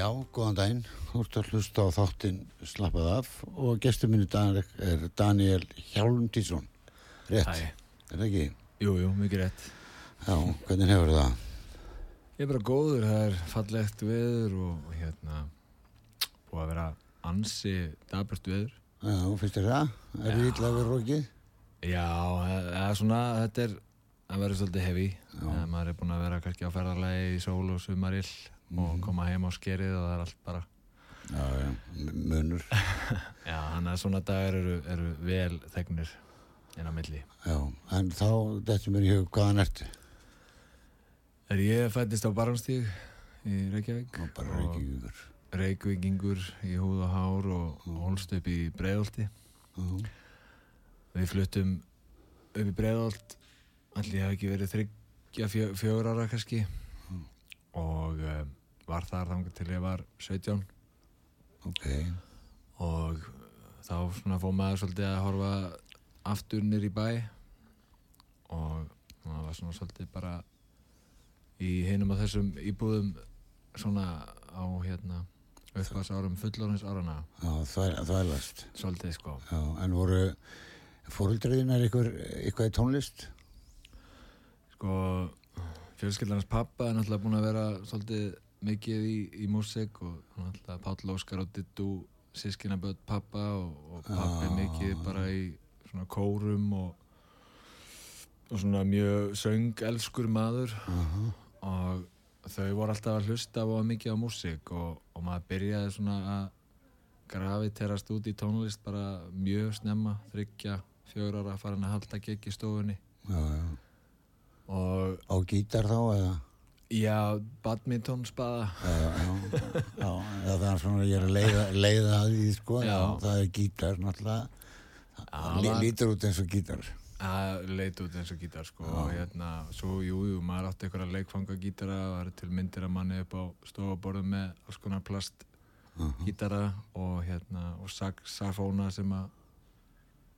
Já, góðan daginn. Þú ert að hlusta á þáttinn Slappað af og gestur minni dag er Daniel Hjálmtísson. Rétt, Hæ. er það ekki? Jú, jú, mikið rétt. Já, hvernig hefur það? Ég er bara góður, það er fallegt veður og hérna búið að vera ansi daburt veður. Já, finnst þér það? Er það illa að vera rókið? Já, það það er svona, þetta er að vera svolítið hefi. Já. Maður er búin að vera kannski á ferðarlegi í sól og sumarill og koma heim á skerið og það er allt bara. Já, já, munur. Já, þannig að svona dagar eru, eru vel þegnir inn á milli. Já, en þá, þetta mér í hug, hvaðan ertu? Er ég fættist á Barnstíg í Reykjavík Og bara ykkur. Reykjavíkingur í húð og hár og holst upp í Breiðolti. Já, Við fluttum upp í Breiðolt allir hef ekki verið þryggja fjö, fjögur ára kannski og uh, var þar þangar til ég var 17 ok. og þá svona fór maður svolítið að horfa aftur nýr í bæ og það var svona svolítið bara í hinum af þessum íbúðum svona á hérna uppvæðs árum fullorins árana Já, þvæl- þvælast. svolítið sko Já, en voru fóröldriðin er ykkur, eitthvað í tónlist? Sko, fjölskyldans pappa er náttúrulega búin að vera svolítið mikið í, í músík og náttúrulega Páll Óskar og Dittu sískinaböld pappa og, og pappi Já. mikið bara í svona kórum og, og svona mjög söngelskur maður Uh og þau voru alltaf að hlusta á mikið á músík og, og maður byrjaði svona að graviterast út í tónlist bara mjög snemma, þryggja, fjögur ára fara að halda gegn í stofunni Já, já. og Á gítar þá eða? Já, badminton spaða Já, já, já, já, það er svona, ég er að leiða, leiða að því, sko, já. Já. það er gítar, náttúrulega, lítur út eins og gítar. Það leit út eins og gítar sko og hérna, svo jú, jú, maður átti einhverja leikfanga gítara og það er til myndir að manni upp á stofaborðum með alls konar plast gítara og hérna og safóna sem að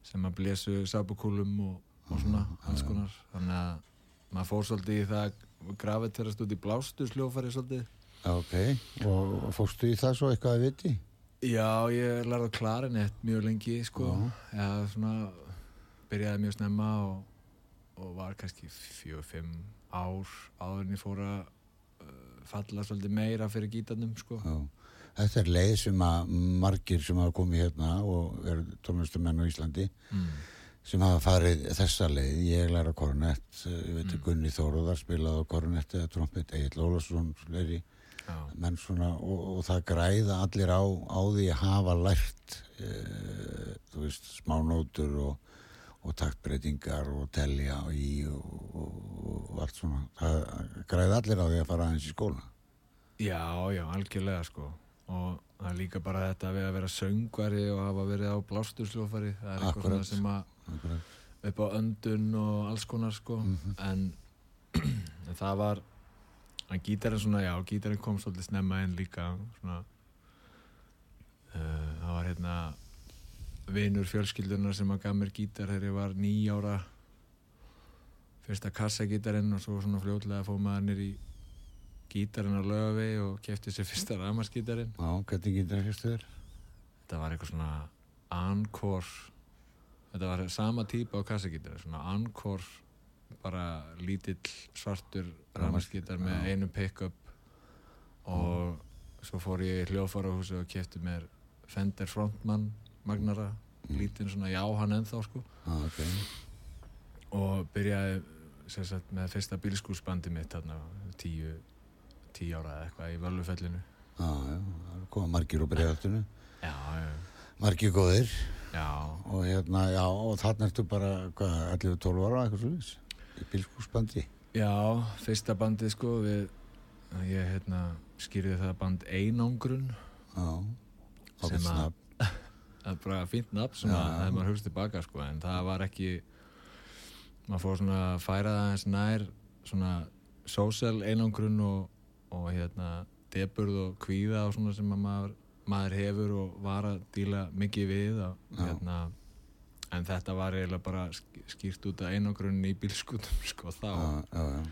sem að blésu sabukúlum og, og svona alls konar þannig að maður fór svolítið í það að graviterast út í blástusljófari svolítið Já, ok, og, fórstu í það svo eitthvað að viti? Já, ég lærði á klarinett mjög lengi, sko. Já, svona, byrjaði mjög snemma og, og var kannski fjögur, fimm ár áður en ég fór að uh, falla svolítið meira fyrir gítarnum, sko. Já. Þetta er leið sem að margir sem hafa komið hérna og eru tónlistumenn á Íslandi Mm. Sem hafa farið þessa leið. Ég læra kornett, ég veit að Gunni Þóruðar spilaði á kornett eða trompet, Egil Ólafsson, fleiri Já, menn svona og, og það græða allir á, á því að hafa lært e, þú veist, smánótur og, og taktbreytingar og telja í og, og, og allt svona það græða allir á því að fara aðeins í skóla já, já, algjörlega, sko. Og það er líka bara þetta við að vera söngvari og hafa verið á blástusljófari. Það er eitthvað svona sem að Akkurat. upp á öndun og alls konar sko en, en það var en gítarinn svona, já, gítarinn kom svolítið snemma inn líka svona uh, það var hérna vinur fjölskyldunar sem að gaf mér gítar þegar ég var nýjára fyrsta kassagítarinn og svo svona fljótlega fóð maður nýr í gítarinn á lögavi og kefti sér fyrsta ramaskítarinn Já, hvernig það fyrstu þér? þetta var eitthvað svona Encore þetta var sama típa á kassagítar svona Encore bara lítill svartur ramaskítar með já. einu pick-up og svo fór ég í hljóðfarahúsi og kefti mér Fender Frontman Magnara lítinn svona já hann ennþá sko Já, ok. og byrjaði sagt, með fyrsta bílskúsbandi mitt þarna tíu, tíu ára eða eitthvað í Völvufellinu Já, já, það koma margir úr bregðartinu. já, já, Margir góðir. já, Og hérna, já, og þarna ertu bara, hvað, 11-12 ára, eitthvað viss? Í bílskúsbandi. já fyrsta bandið sko við ég hérna skýrði það band Einangrun Já. Að- snabbt. það er bara fínt nafn sem að já. þegar maður hugst tilbaka sko en það var ekki maður fór svona að færa það eins nær svona social einangrun og, og hérna deburð og kvíða og svona sem að maður, maður hefur og var að díla mikið við og, hérna, en þetta var eiginlega bara sk- skýrt út af einangrunni í bílskutum sko þá Já, já.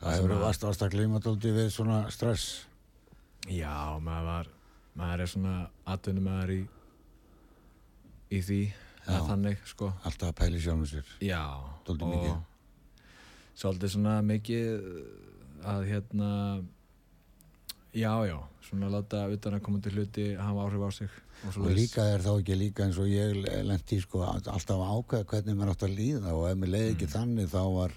Það hefur að- vast að gleyma dóldi við svona stress. Já, maður var maður er svona atvinnum maður í í því Já. þannig sko Alltaf að pæli sjálfum sér. Já, og mikið. svolítið svona mikið að hérna já, já, svona láta utan að koma til hluti hafa áhrif á sig og, Og líka er þá ekki líka eins og ég lendi sko alltaf ákveða hvernig maður átt að líða og ef mér leiði ekki þannig þá var,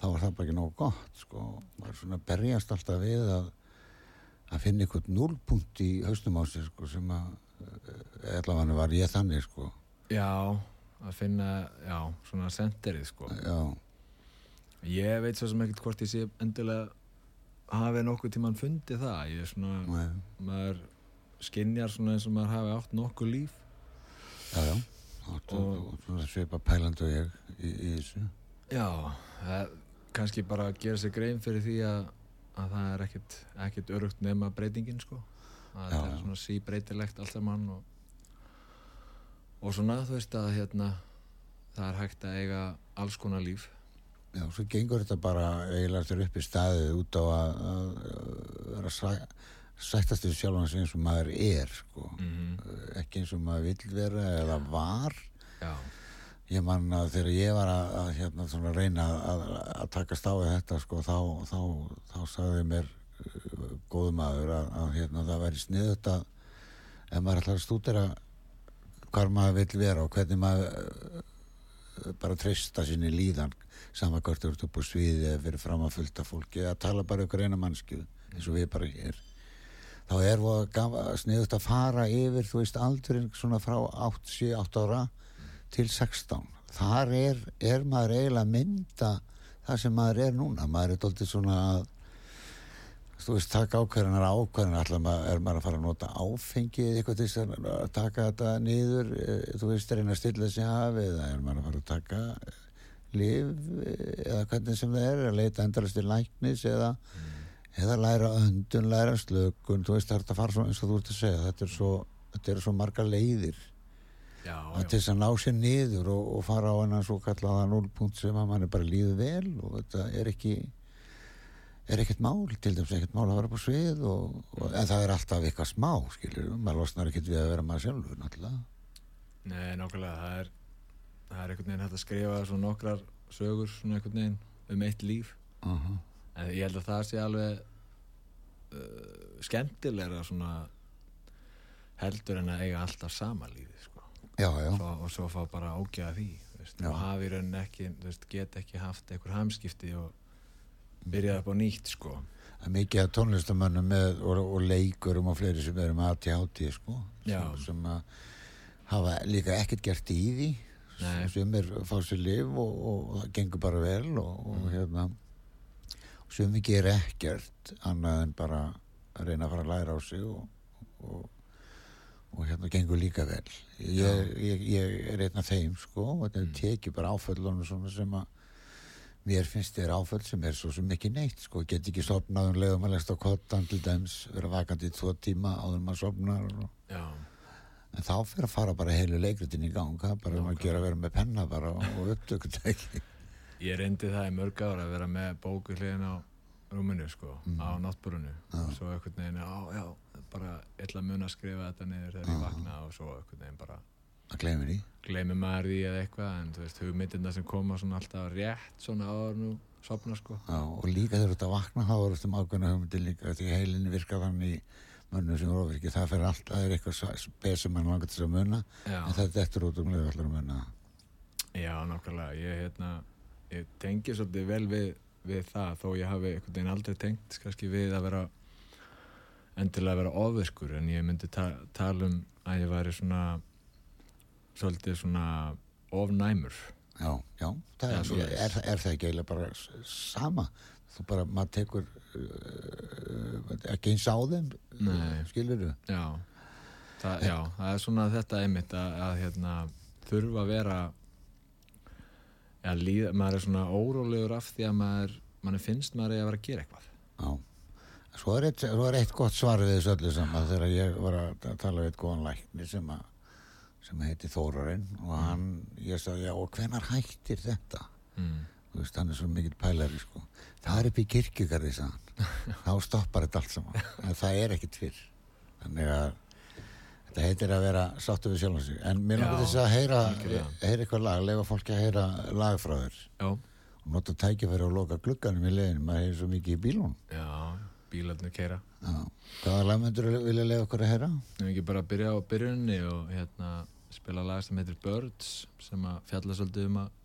þá var það bara ekki nógu gott sko. Maður svona berjast alltaf við að, að finna einhvern núlpunkt í haustum á sér sko sem að eh, allavega var ég þannig sko. Já, að finna já, svona senderið sko Já, ég veit svo sem ekkert hvort ég sé endilega hafi nokkuð tímann fundið það. Ég er svona, nei, maður skinjar svona eins og maður hafi átt nokkuð líf. Já, já. Svona svipa pælandi og ég í, í þessu. Já, það, kannski bara að gera sér grein fyrir því að, að það er ekkit, ekkit örugt nema breytingin sko. Að það er svona síbreytilegt allt saman og, og svona þú veist að hérna það er hægt að eiga alls konar líf Já, svo gengur þetta bara eiginlega þér upp í staðið út á að, að, vera sæ, sættast við sjálfan sig eins og maður er, sko. mm Ekki eins og maður vill vera eða var. Já, Ég man að þegar ég var að, að hérna, svona, reyna að, að takast á við þetta, sko, þá, þá, þá sagði mér uh, góðu maður að, að hérna, það væri sniðut að ef maður ætlar að stúdera hvar maður vill vera og hvernig maður bara treysta sinni líðan sama hvort þú ert upp á sviði eða fyrir fram að fullta fólki eða tala bara ykkur eina mannskju eins og við bara hér. Þá er það sniðut að fara yfir þú veist aldurinn svona frá 8, 7, 8 ára til 16 þar er, er maður eiginlega mynda það sem maður er núna. Maður er doldið svona að þú veist, taka ákveðanar ákveðanar allar maður, er maður að fara að nota áfengið eitthvað til þess að taka þetta niður eh, þú veist, reyna að stilla þessi hafi eða er maður að fara að taka liv eh, eða hvernig sem það er að leita endalast til læknis eða eða læra öndun, læra slökun þú veist, það er þetta að fara eins og þú ert að segja þetta er svo, þetta er svo marga leiðir. Já, að til þess að ná sér niður og, og fara á hennan svo kallaða núlpunkt sem að mann er bara líður vel og þetta er ekki er ekkert mál, til dæmis ekkert mál að vera på svið og, og, en það er alltaf eitthvað smá skilur, maður losnar ekkert við að vera maður sjálfur náttúrulega. Nei, nákvæmlega, það er það er einhvern veginn hægt að skrifa svona nokkrar sögur svona einhvern veginn um eitt líf. Uh -huh. en ég held að það sé alveg uh, skemmtilegra svona heldur en að eiga alltaf sama lífi sko. já, já, Svo, og svo fá bara ágjaða því veist, og hafi í rauninni ekki veist, get ekki haft einhver hamskipti og byrjað upp á nýtt sko. mikið að tónlistamönnum með, og, og leikurum og fleiri sem eru með ATHT sko, sem, sem hafa líka ekkert gert í því Nei. sem er fá sér liv og, og það gengur bara vel og, og hérna sem við gerir ekkert annað en bara að reyna að fara að læra á sig og, og, og hérna gengur líka vel ég, ég, ég er einn af þeim sko og þetta mm. tekið bara áföllunum sem að mér finnst þér áföll sem er svo sem ekki neitt sko, get ekki sopnað um leiðum að lesta kottan til dæms, vera vakandi í tvo tíma áður maður sopnar En þá fyrir að fara bara heilu leikritin í gang, það er bara um að gera að vera með penna bara og upptökut ekki. ég reyndi það í mörg ára að vera með bóku hliðin á rúminu sko, á náttbúrunu og svo einhvern veginn, já, já bara ætla að muna að skrifa þetta niður þegar ég vakna og svo einhvern veginn bara að gleymir því. Gleymir maður því eða eitthvað en þú veist, hugmyndirna sem koma svona alltaf rétt svona áður nú sopna sko. Já, og líka þegar þú ert að vakna þá er þetta ákveðna hugmyndir líka því heilin virkar þannig í mönnum sem er ofirki það fyrir allt, það er eitthvað spes sem mann langar til að munna Já. en þetta eftir út um leið allar að munna Já, nákvæmlega, ég hérna ég tengi svolítið vel við, við það þó ég hafi einhvern veginn aldrei tengt kannski við að vera endilega að vera ofiskur en ég myndi ta tala um að ég væri svona svolítið svona ofnæmur Já, já, það er, svoleiðis. er, er það ekki eiginlega bara sama þú bara, maður tekur uh, ekki eins á þeim Nei. skilur þú? Já, já, það er svona þetta einmitt að, að hérna, þurfa að vera ja, líða, maður er svona órólegur af því að maður, mann finnst maður að vera að gera eitthvað Já. Svo er, eitt, svo er eitt gott svar við þessu öllu saman þegar ég var að tala við eitt góðan lækni sem, að, sem heiti Þórarinn og hann, ég sagði, já, og hvenar hættir þetta? mm. Þú veist, hann er svo mikill pælari, sko. Það er upp í kirkjugarði, sagði hann. Þá stoppar þetta allt saman. En það er ekkit fyrr. Þannig að þetta heitir að vera sáttu við sjálfum sig. En mér Já, langar þess að heyra, heyra eitthvað lag, lefa fólki að heyra lag frá þér. Já, Og nota tækifæri og loka glugganum í leiðinu. Maður heyrir svo mikið í bílun. já, bílarnir keira. Hvaða lag myndur vilja lefa okkur að heyra? Við ekki bara að byrja á byrjunni og hérna spila lag sem heitir Birds sem að fjalla svolítið um að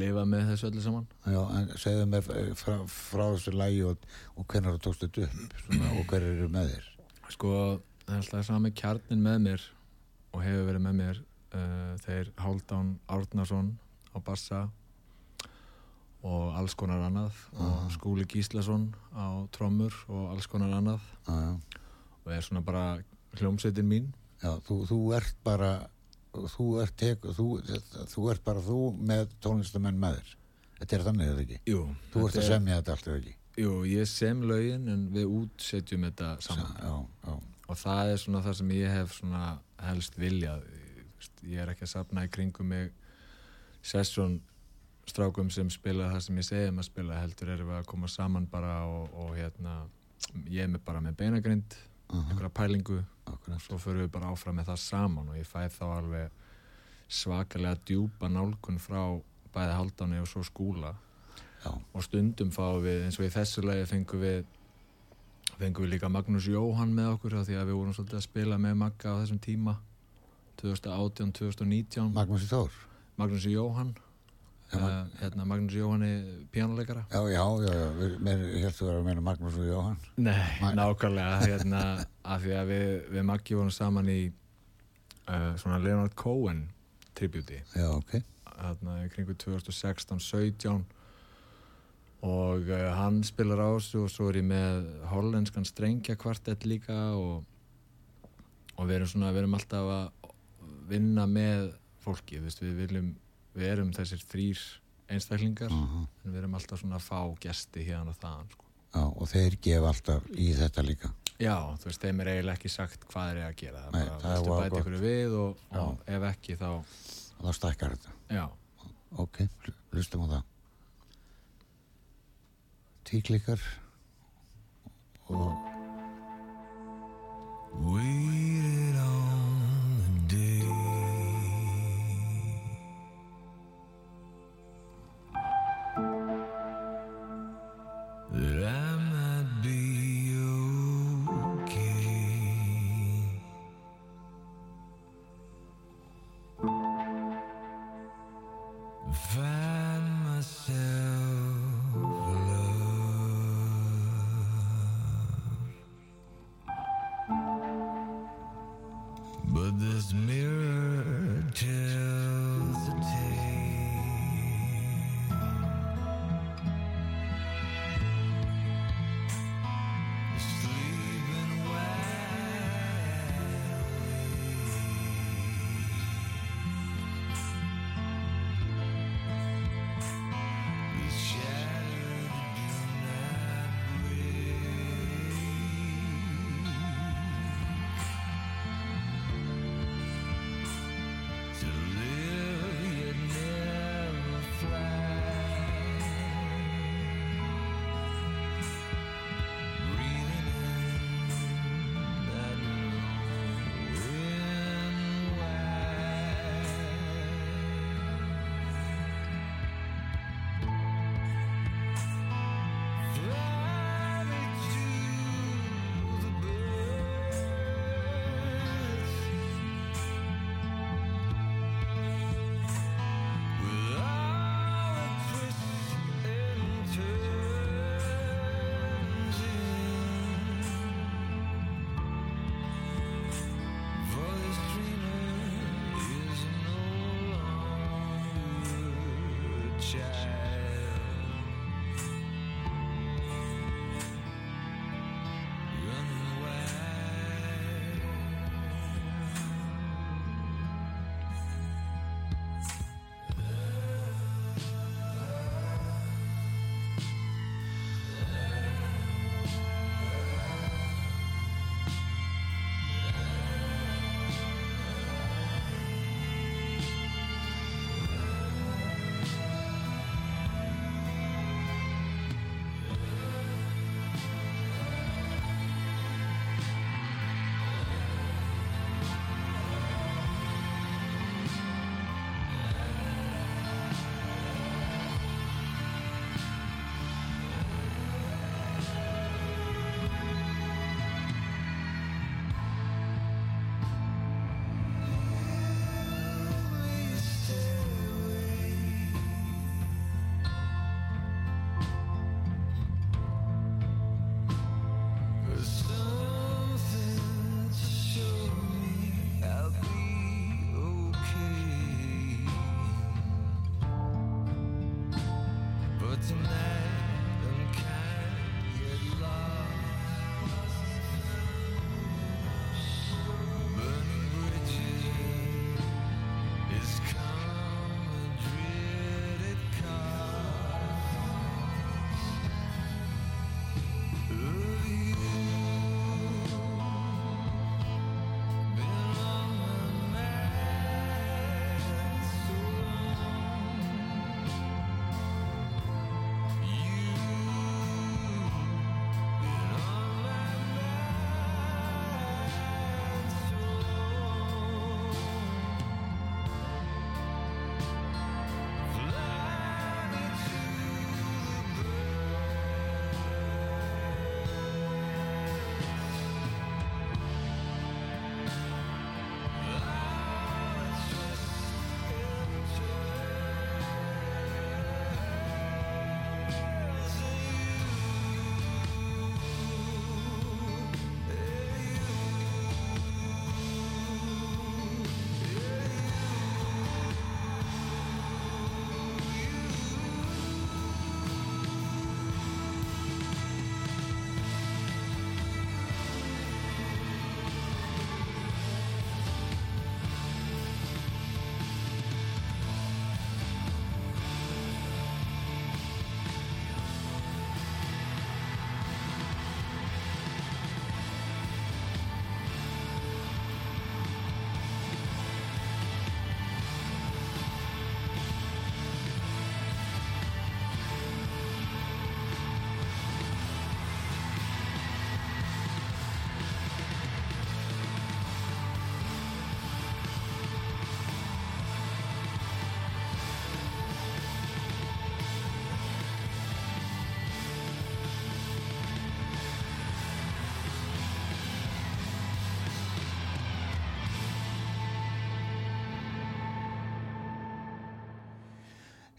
lifa með þessu öllu saman Já, en segðu mér frá, frá þessu lagi og, og hvernig þú tókst þetta upp svona, og hver eru með þér? Sko, það er alltaf sami kjarnin með mér og hefur verið með mér uh, þeir Hálfdán Árnason á bassa og alls konar annað. Og Skúli Gíslason á trommur og alls konar annað. Já, já. og er svona bara hljómsveitin mín. Já, þú, þú ert bara þú ert, tek, þú, þú ert bara þú með tónlistamenn með þér. Þetta er þannig, er það ekki? Jú, Þú ert þetta að semja þetta allt, það ekki? Jú, ég sem lögin en við útsetjum þetta saman. Já, já, og það er svona það sem ég hef helst viljað. Ég- er ekki að sapna í kringum mig session strákum sem spila það sem ég segi um að spila heldur erum við að koma saman bara og, og hérna ég er með bara með beinagrind einhverja pælingu. Akkurat. Og svo förum við bara áfram með það saman og ég fæ þá alveg svakalega djúpa nálgun frá bæði haldáni og svo skúla. Já, og stundum fáum við eins og í þessu lagi fengum við fengum við líka Magnús Jóhann með okkur því að við vorum svolítið að spila með Magga á þessum tíma 2018-2019 Magnús Jóhann uh, hérna, Magnús Jóhanni pjánuleikara Já, já, já, mér heldur að vera að meina Magnús og Jóhann. Nei, Ma- nákvæmlega hérna, af því að við, við Maggi vorum saman í uh, svona Leonard Cohen tributi Já, ok. Hérna, í kringu 2016-17 og uh, hann spilar á þessu og svo er ég með hollenskan strengja kvartett líka og, og við erum svona, við erum alltaf að vinna með fólki, þú við viljum við erum þessir þrýr einstaklingar uh en við erum alltaf svona að fá gesti hérna og þaðan sko. Já, og þeir gefa alltaf í þetta líka. Já, þú veist, þeim er eiginlega ekki sagt hvað er að gera. Það Nei, er bara, það er viltu voða bæta ykkur við og, og ef ekki þá, þá stækkar þetta. Já. Ok, hlustum á það. Tíklikar og Waited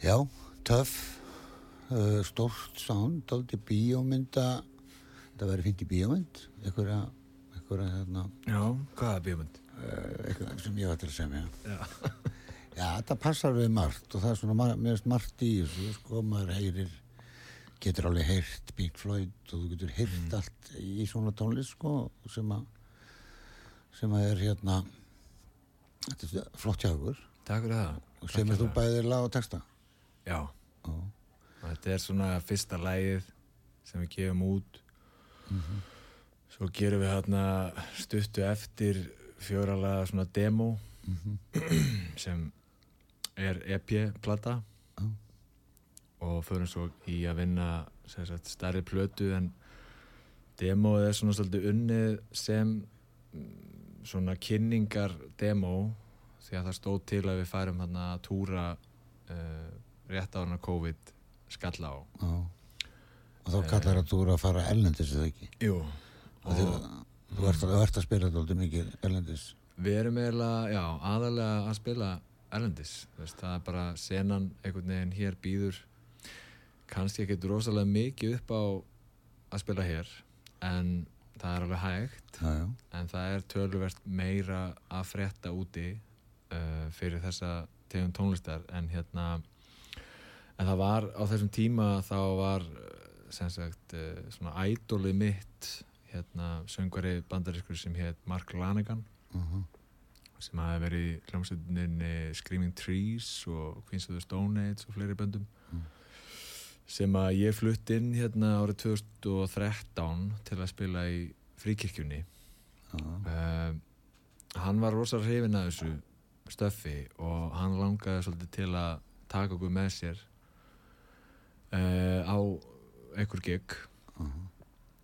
Já, töff, uh, stórt sound, aldrei bíómynda, þetta verður fínt í bíómynd, einhverja, einhverja hérna, Já, hvaða bíómynd? uh, eitthvað sem ég var til að semja. Já. Já, þetta passar við margt og það er svona, mér finnst margt í þessu, sko, maður heyrir, getur alveg heyrt Pink Floyd og þú getur heyrt allt í svona tónlist, sko, sem að, sem að er hérna, þetta er flott jágur Takk fyrir það. og sem er þú það. bæðið lag og texta. Já. Já. Þetta er svona fyrsta lægið sem við gefum út. Svo gerum við hérna stuttu eftir fjóralaga svona demo sem er EP-plata Já. og förum svo í að vinna sagt, stærri plötu en demoið er svona svolítið unnið sem mm, svona kynningar demo því að það stóð til að við færum hérna að túra uh, rétt ára COVID skalla á Já. Og þá kallar að þú eru að fara ellendis eða ekki. Jú Og þú, þú, ert, ert að spila aldrei mikið ellendis. Við erum eiginlega, já, aðalega að spila erlendis, veist, það er bara senan einhvern veginn hér býður kannski ekkert rosalega mikið upp á að spila hér en það er alveg hægt Já, já. en það er töluvert meira að frétta úti uh, fyrir þessa tegum tónlistar en hérna en það var á þessum tíma þá var uh, sem sagt uh, svona ædolið mitt hérna söngvari bandarískur sem hétt Mark Lanegan Uh sem hafi verið í hljómsveitinni Screaming Trees og Queens of the Stone Age og fleiri böndum. Sem að ég flutt inn hérna árið 2013 til að spila í fríkirkjunni. Uh, hann var rosa hrifin að þessu stöffi og hann langaði svolítið til að taka okkur með sér uh, á einhver gig.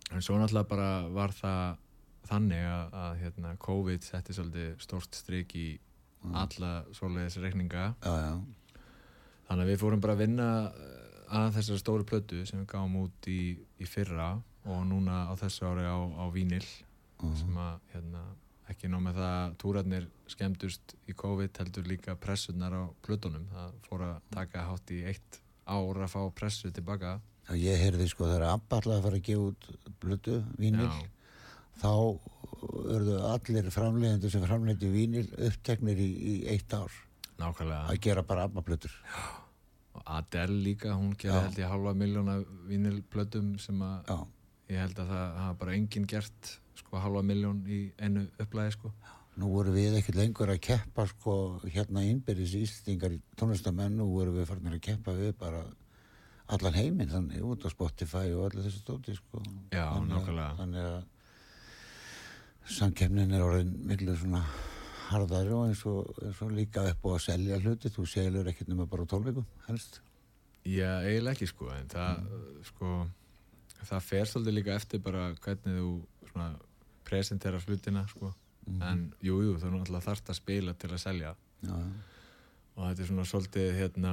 En svo náttúrulega bara var það þannig að, að hérna, COVID setti svolítið stórt strik í alla svoleiðis reikninga. Þannig að við fórum bara að vinna eh, að þessari stóru plötu sem við gáum út í, í fyrra og núna á þessu ári á, á Vínil sem að hérna, ekki ná með það að túrarnir skemmdust í COVID heldur líka pressunar á plötunum. Það fór að taka hátt í eitt ár að fá pressu tilbaka Já, ég heyrði sko þegar Abba ætlaði að fara að gefa út blötu, vínil, Já. þá örðu allir framleiðendur sem framleiði vínil uppteknir í, í eitt ár nákvæmlega að gera bara Abba blötur. og Adele líka, hún gerði Já. held ég halva miljóna vínilplötum sem að Já, ég held að það hafa bara enginn gert sko halva miljón í einu upplæði sko nú voru við ekkert lengur að keppa sko hérna innbyrðis ístingar tónlistamenn, nú voru við farin að keppa við bara allan heiminn þannig út á Spotify og allir þessi stóti sko. Já, nákvæmlega. Þannig að samkemnin er orðin miklu svona harðari og eins og, eins og líka upp á að selja hluti, þú selur ekkert nema bara á tólvikum helst. Já, eiginlega ekki sko en það sko það fer svolítið líka eftir bara hvernig þú svona presenterar hlutina sko en jú, jú, þú náttúrulega þarft að spila til að selja. Já, og þetta er svona svolítið hérna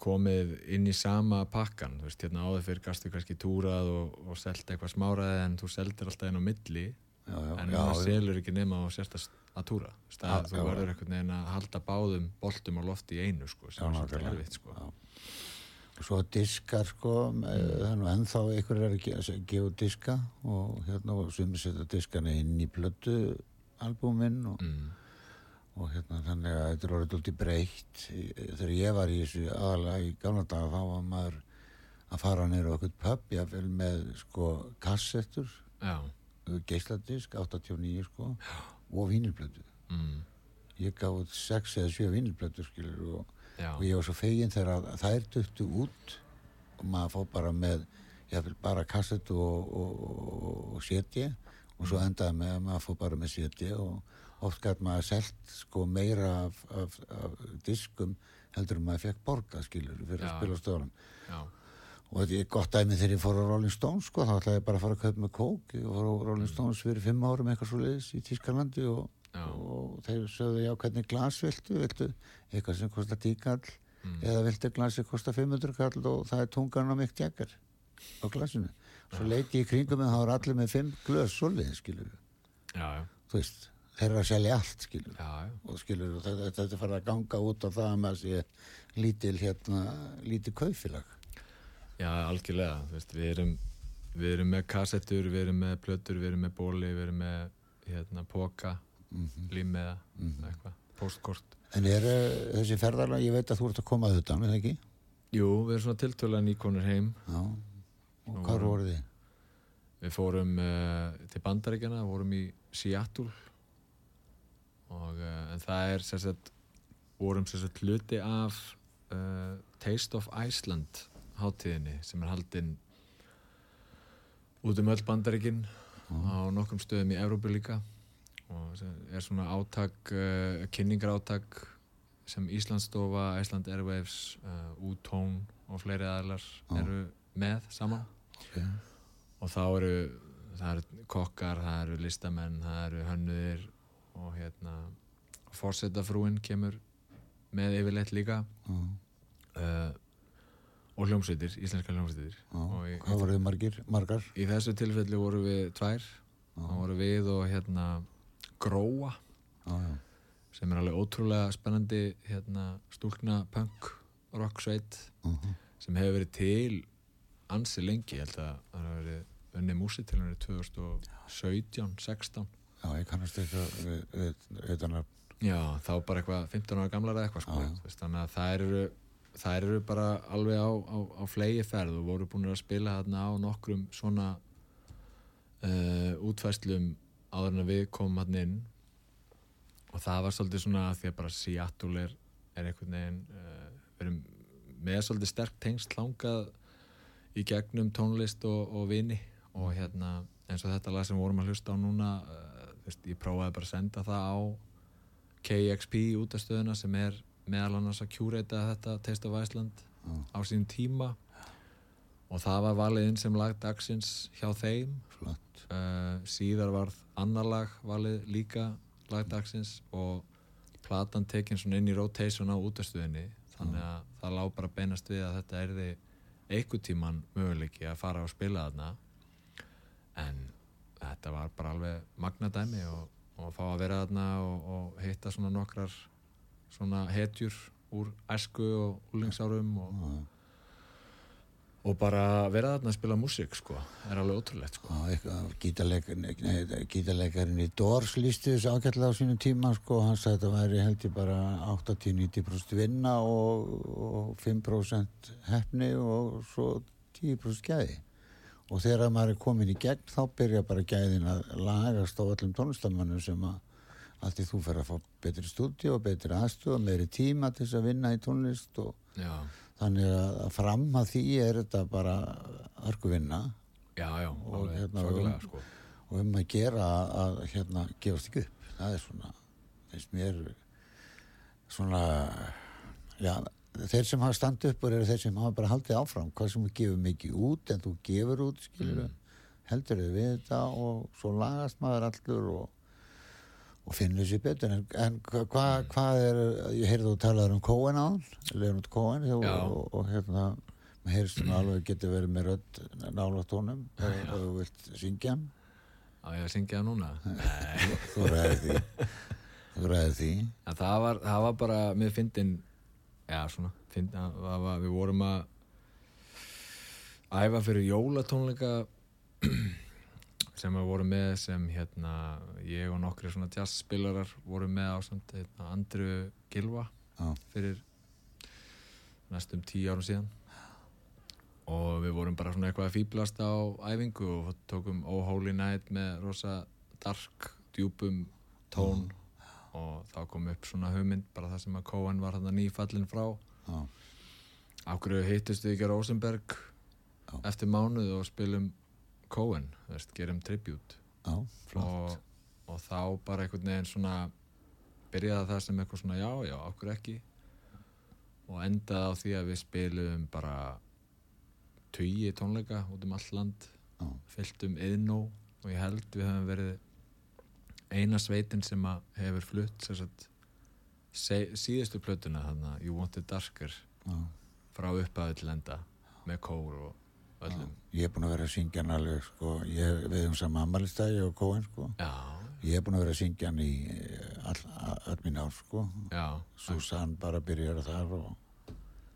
komið inn í sama pakkan. Þú veist, hérna áður fyrir gastu kannski túrað og, og selt eitthvað smáraði en þú seldir alltaf inn á milli. Já, já, en já, já. selur ekki nema og sérst að, túra. Þú veist, að þú verður einhvern veginn að halda báðum boltum á lofti í einu sko, sem er svolítið erfitt sko. Svo diskar sko, mm. þannig að ennþá ykkur er að ge- að gefa diska og hérna og sumir setja diskana inn í plötu albúminn og, mm. og hérna þannig að þetta er orðið út í breytt. Þegar ég var í þessu aðalega í gamla daga þá var maður að fara nýra okkur pub, jáfnvel með sko kassettur, Já, geisladisk, 89 sko og vínilplötu. mm. Ég gaf út 6 eða 7 vínilplötur skilur og já, og ég var svo fegin þegar að þær duttu út og maður fór bara með ég vil bara kassetu og, og, og, og setji og svo endaði með að maður fór bara með setji og oft gæti maður selt sko meira af, af, af diskum heldur en maður fekk borga skilur fyrir Já. að spila já, og þetta er gott dæmi þegar ég fór á Rolling Stones sko, þá ætlaði ég bara að fara að kaupa með kók. Ég fór á Rolling Stones fyrir fimm árum eitthvað svo leiðis í Tískalandi og, Já. og þeir sögðu já hvernig glas viltu, viltu eitthvað sem kostar tíkall Mm. eða viltu glas sem kostar 500 kall og það er tungan á mitt jakkar á glasinu? Svo leiti í kringum en það var allir með fimm glös svoleiðis skilur já, já. þú veist, þeir eru að selja allt skilur já, já, og skilur og þetta, þetta er farið að ganga út á það að maður sé lítil hérna, lítil kaufélag já, algjörlega veist, við erum við erum með kassettur, við erum með plötur við erum með bóli, við erum með hérna, póka, mm -hmm. límiða eitthvað, postkort en er uh, þessi ferðarlag, ég veit að þú ert að koma að þetta, er það ekki? jú, við erum svona tiltölulega nýkonur heim. Já, og hvað voru þið? Við fórum uh, til Bandaríkjana, vorum í Seattle. Og uh, en það er sagt, vorum sagt hluti af uh, Taste of Iceland hátíðinni sem er haldin út um öll Bandaríkin á nokkrum stöðum í Evrópu líka og er svona átak, uh, kynningar átak sem Íslandsstofa, Iceland Airwaves, uh, U-Tone og fleiri aðlar eru með saman. Okay. og þá eru það eru kokkar, það eru listamenn það eru hönnuðir og hérna fórsetafrúin kemur með yfirleitt líka. Uh, og hljómsveitir, íslenska hljómsveitir. Og í, Hvað voru þið margir, margar? í þessu tilfelli voru við tvær. Þá voru við og hérna Gróa já, sem er alveg ótrúlega spennandi hérna, stúlkna punk rock sveit sem hefur verið til ansi lengi. Ég held að það hefur verið unni músi til henni 2017, 16 já, ég kannast eitthvað við, við, við þannig já, þá bara eitthvað 15 ára gamlar eða eitthvað sko, þannig að það eru það eru bara alveg á, á, á flegi ferð og voru búin að spila þarna á nokkrum svona uh, útfæslum áður en við komum hann inn. Og það var svolítið svona að því að bara Seattle er, er einhvern veginn uh, við erum með svolítið sterk tengst langað í gegnum tónlist og, og vini. Og hérna eins og þetta lag sem við vorum að hlusta á núna uh, veist, ég prófaði bara að senda það á KXP útastöðuna sem er meðal annars að kjúreita þetta Taste of Iceland á sínum tíma og það var valið inn sem lag dagsins hjá þeim. Uh, síðar varð annar lag valið líka lag dagsins og platan tekin svona inn í rotation á útastöðinni þannig að það lá bara beinast við að þetta erði einhver tíman möguleiki að fara og spila þarna. En þetta var bara alveg magnadæmi og, og fá að vera þarna og, og hitta svona nokkrar svona hetjur úr æsku og úlingsárum og, og bara vera þarna að spila músík sko, er alveg ótrúlegt sko. Gítarleikarinn, í Doors lísti þessu ágætlega á sínum tíma sko, hann sagði að þetta væri held ég bara 80-90% vinna og, og 5% hefni og svo 10% gæði. Og þegar maður er komin í gegn þá byrja bara gæðin að lagast á öllum tónlistamannum sem að allt í þú fer að fá betri stúdíu og betri aðstöð og meiri tíma til þess að vinna í tónlist og Já, þannig að fram að því er þetta bara hörku vinna já, já, Og hérna, um- sko. og um að gera að, hérna, gefast ekki upp. Það er svona finnst mér svona já, þeir sem hafa standið upp eru þeir sem hafa bara haldið áfram. Hvað sem þú gefur mikið út en þú gefur út skilur heldur þau við þetta og svo lagast maður allur og, og finnur sér betur en, en hvað hva, hvað er ég heyrði þú talaður um Cohen á Leonard Cohen og, og, og hérna maður heyrst hann alveg getur verið með rödd nála tónum og, þú vilt syngja Á ég að syngja núna? Þú ræðir því. Þú ræðir því. En það var, það var bara, mér fyndin, já svona, fynd, var, við vorum að æfa fyrir jólatónleika sem við vorum með sem hérna, ég og nokkri svona jazzspilarar vorum með ásand hérna, Andru Gilva Já. fyrir næstum tíu árum síðan. Og við vorum bara svona eitthvað að fýblast á æfingu og tókum Oh Holy Night með rosa dark, djúpum tón. Og þá kom upp svona hugmynd bara það sem að Cohen var hann nýfallin frá. Hverju hittist við ekki á Rosenberg eftir mánuð og spilum Cohen, veist, gerum Já, flott og, og þá bara einhvern veginn svona byrjaði það sem eitthvað svona já, já, okkur ekki og endaði á því að við spilum bara tugi tónleika út um all land Já. fylltum yðnó og ég held við höfum verið eina sveitin sem að hefur flutt sagt, síðustu plötuna þannig að You Want It Darker Já. frá upphæðu til enda með kór og öllum Ég er búin að vera að syngja hann alveg sko, ég, við höfum saman ammælistæði og Cohen sko Ég hef búin að vera að syngja hann í eh, all, all mín ár, sko. Já, Susan bara byrjar þar og...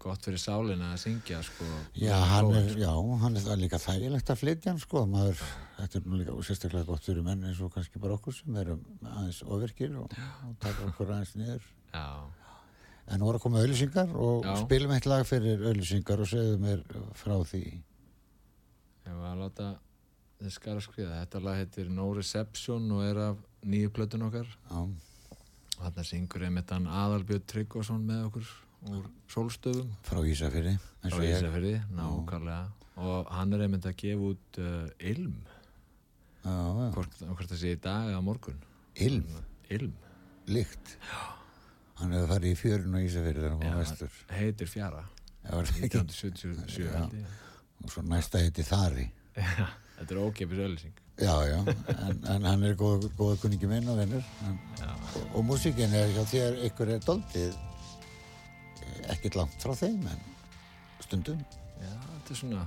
gott fyrir sálinna að syngja sko. Já, hann er, já, hann er það líka þægilegt að flytja hann, sko. Maður, þetta er nú líka sérstaklega gott fyrir menn eins og kannski bara okkur sem erum aðeins ofirkir og, og taka okkur aðeins niður. Já, En nú er að koma auðlýsingar og Já. spilum eitt lag fyrir auðlýsingar og segðu mér frá því. Ég var að láta þess skara skriða. Þetta lag heitir No Reception og er af nýju plötun okkar. Já, Og þarna syngur einmitt hann Aðalbjörn Tryggvason með okkur úr sólstöðum. frá Ísafyrði, eins Frá og ég. Ísafirði, nákvæmlega. Og hann er einmitt að gefa út uh, Ilm. Já, já, Hvort, hvort það sé í dag eða morgun. ilm, Ilm. lykt. Hann hefur farið í fjörun og vestur. heitir Fjara. Já, var það ekki? 1977 Já. Og svo næsta heiti Þari. Já, þetta er ókepis öllising. Já, já, en, en hann er góð, góða kunningi minn og vinnur. Og, og músíkin er hjá þér ykkur er doldið ekkert langt frá þeim, en stundum. Já, þetta er svona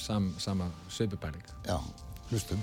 sam, sama sveipubæling. Já, hlustum.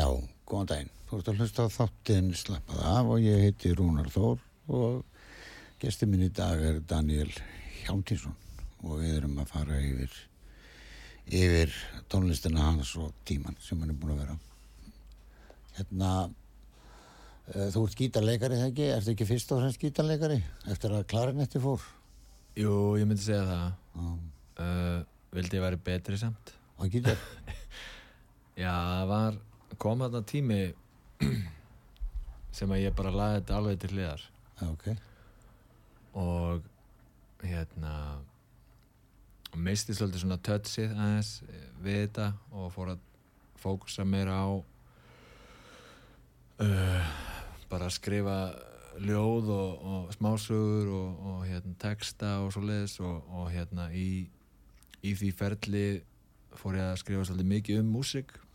Já, góðan daginn. Þú ert að hlusta á þáttinn Slappað af og ég heiti Rúnar Þór og gestur minn í dag er Daniel Hjálmtínsson og við erum að fara yfir, yfir tónlistina hans og tíman sem hann er búin að vera. Hérna, uh, þú ert gítarleikari þegar ekki? Ertu ekki fyrst og fremst gítarleikari eftir að klarinetti fór? Jú, ég myndi segja það Já, uh, Vildi ég væri betri samt og gítar? Já, það var kom þarna tími sem að ég bara laði þetta alveg til hliðar Já, ok. og hérna misti svolítið svona touchið aðeins við þetta og fór að fókusa meira á uh, bara að skrifa ljóð og, og smásugur og, og hérna texta og svo leiðis og, og hérna í, í því ferli fór ég að skrifa svolítið mikið um músík Já.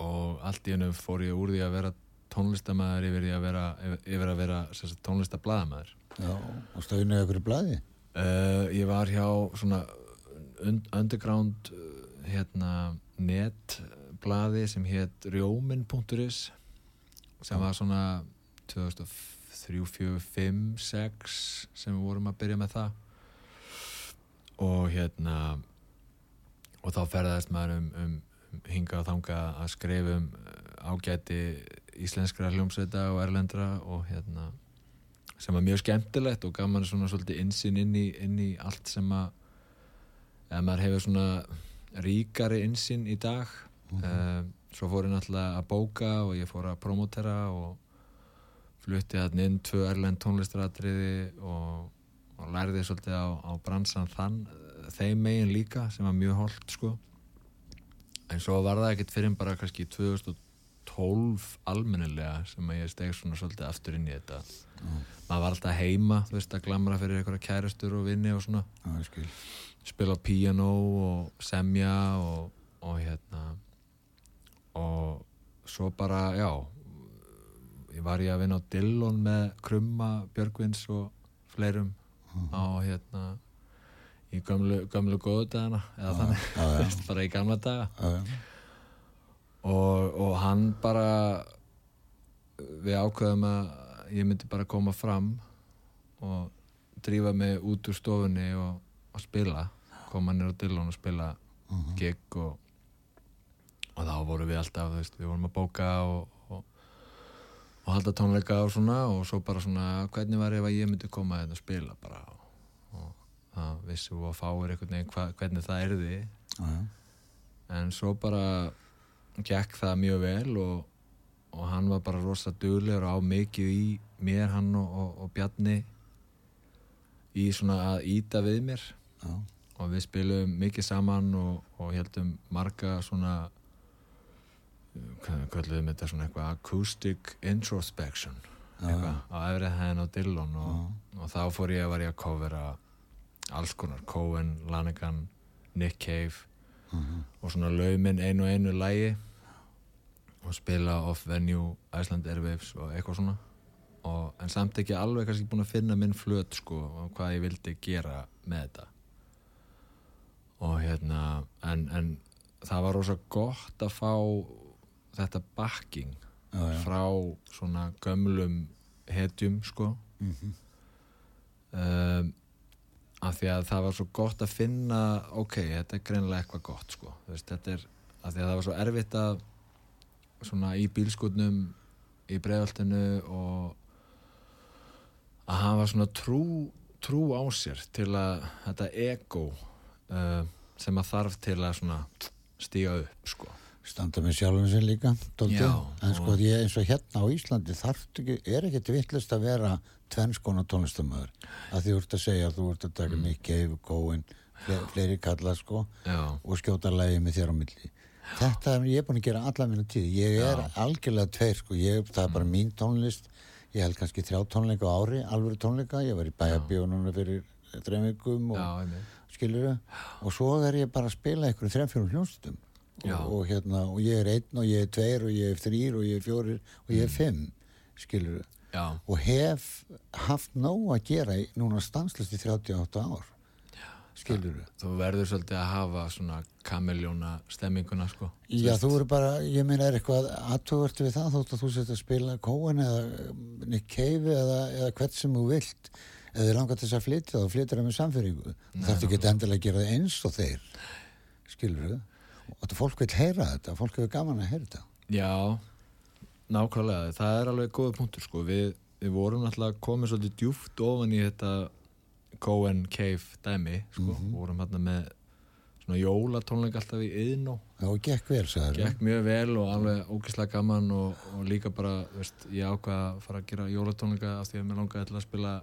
Og allt í hennu fór ég úr því að vera tónlistamæður yfir, í að vera, yfir, að vera tónlistablaðamæður Já, og stöðinu ykkur í blæði? Uh, ég var hjá svona und, underground hérna netblaði sem hétt rjómin.is sem var svona 2003, 4, 5, 6 sem við vorum að byrja með það. Og hérna og þá ferðast maður um, um hinga og þanga að skrifa um uh, ágæti íslenskra hljómsveita og erlendra og hérna sem var mjög skemmtilegt og gaf mann svona svolítið insinn inn í, inn í allt sem að eða maður hefur svona ríkari insinn í dag. Mm svo fór ég náttúrulega að bóka og ég fór að promotera og flutti þarna inn tvö erlend tónlistaratriði og, og lærði svolítið á, á bransan þann þeim megin líka sem var mjög holdt sko en svo var það ekkert fyrir bara kannski 2012 almennilega sem að ég steg svona svolítið aftur inn í þetta. Maður var alltaf heima þú veist að glamra fyrir einhverja kærastur og vinni og svona. Skil. spila á píanó og semja og, og hérna og svo bara, já ég var ég að vinna á Dillon með Krumma, Björgvins og fleirum á hérna í gömlu, gömlu góðu dagana eða þannig, veist, bara í gamla daga. Já. og, og hann bara við ákveðum að ég myndi bara koma fram og drífa mig út úr stofunni og, og spila koma nýr á Dillon og spila gig og, og þá vorum við alltaf, veist, við vorum að bóka og, og, og halda tónleika og svona og svo bara svona hvernig var ef að ég myndi koma hérna að spila bara? og, það vissi og fáir einhvern veginn hva, hvernig það erði já. en svo bara gekk það mjög vel og, og hann var bara rosa duglegur á mikið í mér, hann og, og, og Bjarni í svona að íta við mér Já. og við spilum mikið saman og, og heldum marga svona hvað kalluðum þetta svona eitthvað acoustic introspection eitthvað á efrið hæðin á Dillon og, og þá fór ég að var ég að covera alls konar, Cohen, Lanigan Nick Cave og svona lauminn einu einu lægi og spila off venue Iceland Airwaves og eitthvað svona og, en samt ekki alveg kannski búin að finna minn flöt sko og hvað ég vildi gera með þetta og hérna en, en það var rosa gott að fá þetta backing Já, já. frá svona gömlum hetjum sko Mhm. um, af því að það var svo gott að finna ok, þetta er greinilega eitthvað gott sko. Veist, þetta er, af því að það var svo erfitt að svona í bílskutnum í breiðaltinu og að hafa svona trú, trú á sér til að þetta ego uh, sem að þarf til að svona stíga upp sko. standa með sjálfum sér líka. Já, en sko ég eins og hérna á Íslandi þarft ekki, er ekkert vittlust að vera tvennskona tónlistamöður að því þú ert að segja að þú ert að taka mm. Cave, Cohen, fleiri, kalla sko já, og skjóta lægi með þér á milli. Þetta er ég búin að gera alla mínu tíð. Ég er algjörlega tveir sko. Ég, það er bara Mm. mín tónlist. Ég held kannski þrjá tónleika á ári alvöru tónleika, ég var í bæjabíu núna fyrir þreimingum já, og skilur og svo er ég bara að spila einhverjum þrejum fjórum hljónstum Já. og, og hérna og ég er einn og ég er tveir og ég er þrýr og ég er fjórir og Mm. ég er fimm skilur já, og hef haft nóg að gera í, núna stanslist í 38 ár. Skilur þú verður svolítið að hafa svona kamiljóna stemminguna sko. Já, þú eru bara, ég meina er eitthvað aðtugvört við það þótt að þú setja að spila Cohen eða um, Nick Cave eða, eða hvert sem þú vilt? Eða þið langar þess að flytja þá flytjar það með samfyringu þú þarfst ekki endilega að gera það eins og þeir. Skilur við og þetta fólk vil heyra þetta, fólk hefur gaman að heyra þetta. Já, nákvæmlega, það er alveg góða punktur sko, við, við vorum alltaf komið svolítið djúft ofan í þetta Cohen Cave dæmi sko, vorum hérna með svona jólatónleik alltaf í Já, og gekk vel, sagður gekk mjög vel og alveg ógislega gaman og, og líka bara, veist, ég ákvað að fara að gera jólatónleika af því að mér langaði að spila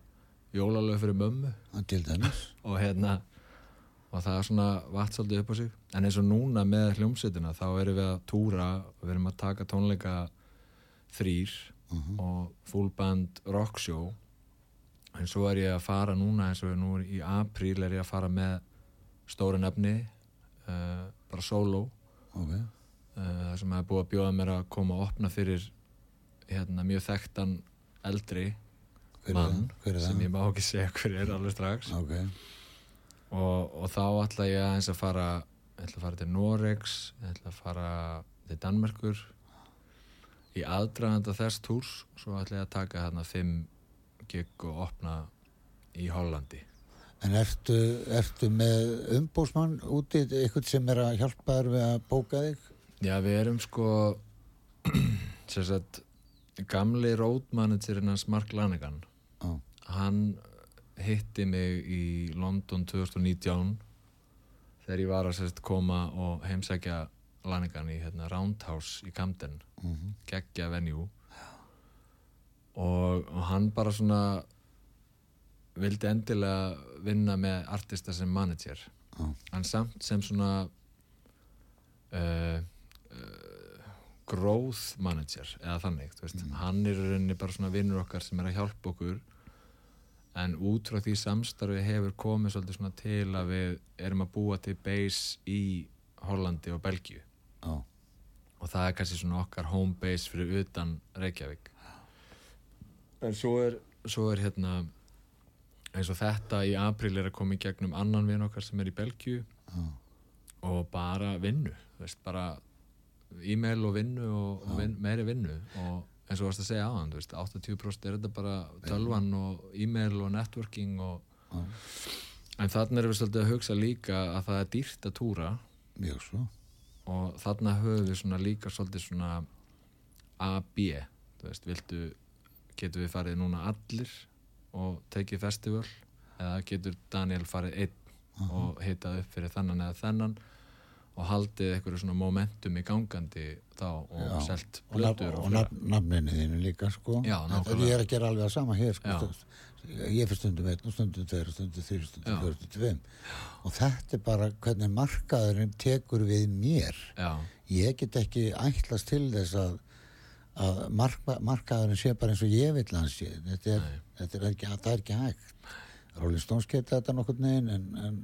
jólalög fyrir mömmu. Og hérna og það er svona vatn svolítið upp á sig. En eins og núna með hljómsveitina þá erum við að túra og við erum að taka tónleika þrýr og full band rock show. En svo er ég að fara núna eins og nú í apríl er ég að fara með stóra nefni uh, bara solo ok, uh, það sem er búið að bjóða mér að koma og opna fyrir hérna, mjög þekktan eldri hver er mann það? Sem ég má ekki segja hver er alveg strax. Ok, og, og þá ætla ég aðeins að fara ég ætla að fara til Noregs ég ætla að fara til Danmerkur í aðdraganda þess túrs svo ætla ég að taka þarna fimm gig og opna í Hollandi. En ertu, ertu með umbúsmann úti, eitthvað sem er að hjálpa þér við að bóka þig? Já, við erum sko sagt gamli roadmanagerinn hans Mark Lanegan. Já, hann hitti mig í London 2019 þegar ég var að sérst koma og heimsækja Lanegan í hérna, Roundhouse í Camden. Mhm, geggja venjú og, og hann bara svona vildi endilega vinna með artista sem manager. Já. en samt sem svona uh, uh, growth manager eða þannig, veist, hann er rauninni bara svona vinnur okkar sem er að hjálpa okkur. En út frá því samstarfi hefur komið svolítið svona til að við erum að búa til base í Hollandi og Belgíu já, og það er kannski svona okkar home base fyrir utan Reykjavík. En svo er, svo er hérna eins og þetta í apríl er að koma í gegnum annan vinn okkar sem er í Belgíu. Já, og bara vinnu veist, bara e-mail og vinnu og, og vin, meiri vinnu. Og eins og varst að segja aðan, þú veist 80% er þetta bara tölvan og e-mail og networking og Já. en þannig erum við svolítið að hugsa líka að það er dýrt að túra. Mjög svo og þarna höfum við svona líka svolítið svona A-B þú veist, viltu getur við farið núna allir og tekið festival? Eða getur Daniel farið einn og hitað upp fyrir þennan eða þennan og haldið einhverju svona momentum í gangandi þá og Já. selt og, blötur og nafn, nafninu þínu líka sko. Já, ég er að gera alveg að sama hér sko. Ég fyrir stundum einn og stundum tveir og stundum þrjur, stundum Já. fjór, stundum fimm. Og þetta er bara hvernig markaðurinn tekur við mér. Já, ég get ekki ætlast til þess að, að marka, markaðurinn sé bara eins og ég vill hans sé. Þetta er, þetta er ekki, það er ekki hægt. Rolling Stones geta þetta nokkurn veginn en, en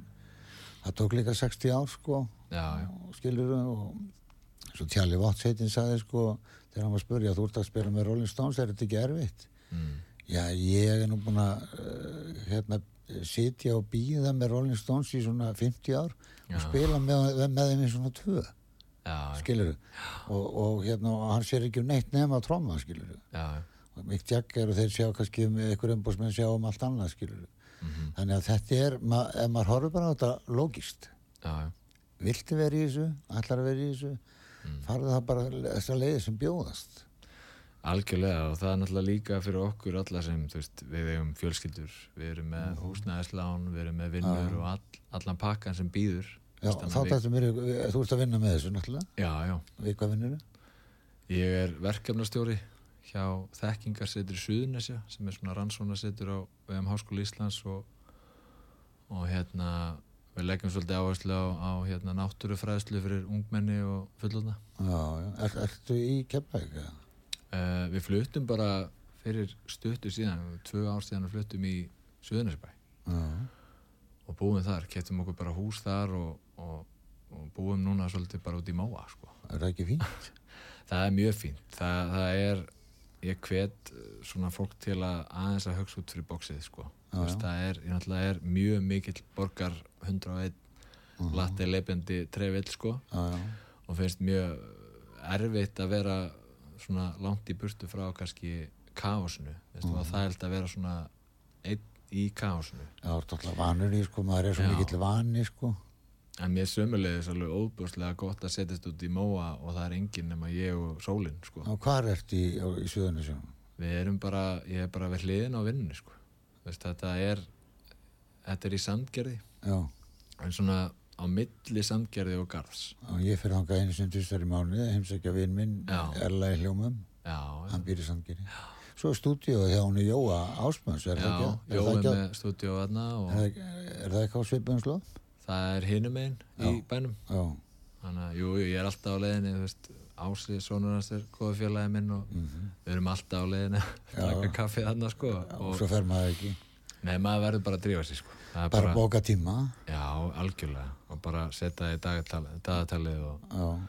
það tók líka 60 ár sko. Já, já, og skilur og svo Tjalli Watts heitin sagði sko þegar hann var að spurja þú ert að spila með Rolling Stones er þetta ekki erfitt? Mm, já ég er nú búin að uh, hérna sitja og býða með Rolling Stones í svona 50 ár Já. og spila með, með þeim í svona tvö. Já, skilur og, og hérna og hann sér ekki um neitt nema að tromma skilur já, og Mick Jagger og þeir sjá kannski um einhver umbúsmenn sjá um allt annað skilur mhm, þannig að þetta er, ma ef maður horfir bara á þetta já, viltu vera í þessu, að vera í þessu? Mm. farðu það bara þessar leiði sem bjóðast. Algjörlega og það er náttúrulega líka fyrir okkur alla sem, þú veist, við eigum fjölskyldur við erum með húsnæðislán, við erum með vinnur og all, allan pakkan sem býður. Já, þá þetta mér, þú ert að vinna með þessu náttúrulega, Já, já, við hvað vinnur Ég er verkefnastjóri hjá þekkingarsetur Suðunesja sem er svona rannsónasetur á VM Háskóla Íslands og, og hérna við leggjum svolítið áherslu á, á hérna, náttúrufræðslu fyrir ungmenni og fullotna Já, já. Er, ertu í Keflæk? uh, við fluttum bara fyrir stuttu síðan tvö ár síðan við fluttum í Suðunarsbæ Já, og búum þar, ketum okkur bara hús þar og, og, og búum núna svolítið bara út í móa sko. er það ekki fínt? það er mjög fínt það, það er, ég hvet eh, svona fólk til að aðeins að hugsa út fyrir bóksið sko. Það er, er mjög mikill borgar 101 Mhm. latti leipjandi trefill sko og finnst mjög erfitt að vera svona langt í burtu frá kannski kaosinu, veist, Mhm. og það er að vera svona einn í kaosinu Já, þú ert alltaf vanur í, sko, maður er svo mikill vani, sko. En mér sömulegis alveg óbúslega gott að setjast út í móa og það er enginn nema ég og sólinn, sko. Og hvar ertu í, í Suðunisjón? Við erum bara, ég er bara við hliðin á vinnunni, sko. Þetta er, þetta er í sandgerði, Já, en svona á milli sandgerði og garðs. og ég fyrir þangað einu sem tvistar í mánuði, heimsækja vinn minn, Já. Erlaði Hljómum, Já, hann býr í Sandgeri. Svo er stúdíóð hjá hún Jóa Ásmanns, er já, það ekki? Er það, ekki, með stúdíu aðna er og ekki- er það ekki á svipum slóð? Það er hinum einn í Já. bænum. Já, Þannig að, jú, jú, ég er alltaf á leiðinni, þú veist, Ási, sonur hans er góða félagi minn og við erum alltaf á leiðinni að. Já. draka kaffið þarna, sko. og svo fer maður ekki. nei, maður verður bara að drífa sig, sko. Er Bara bóka tíma. Já, algjörlega og bara setja það í dagatal- dagatalið og, Já,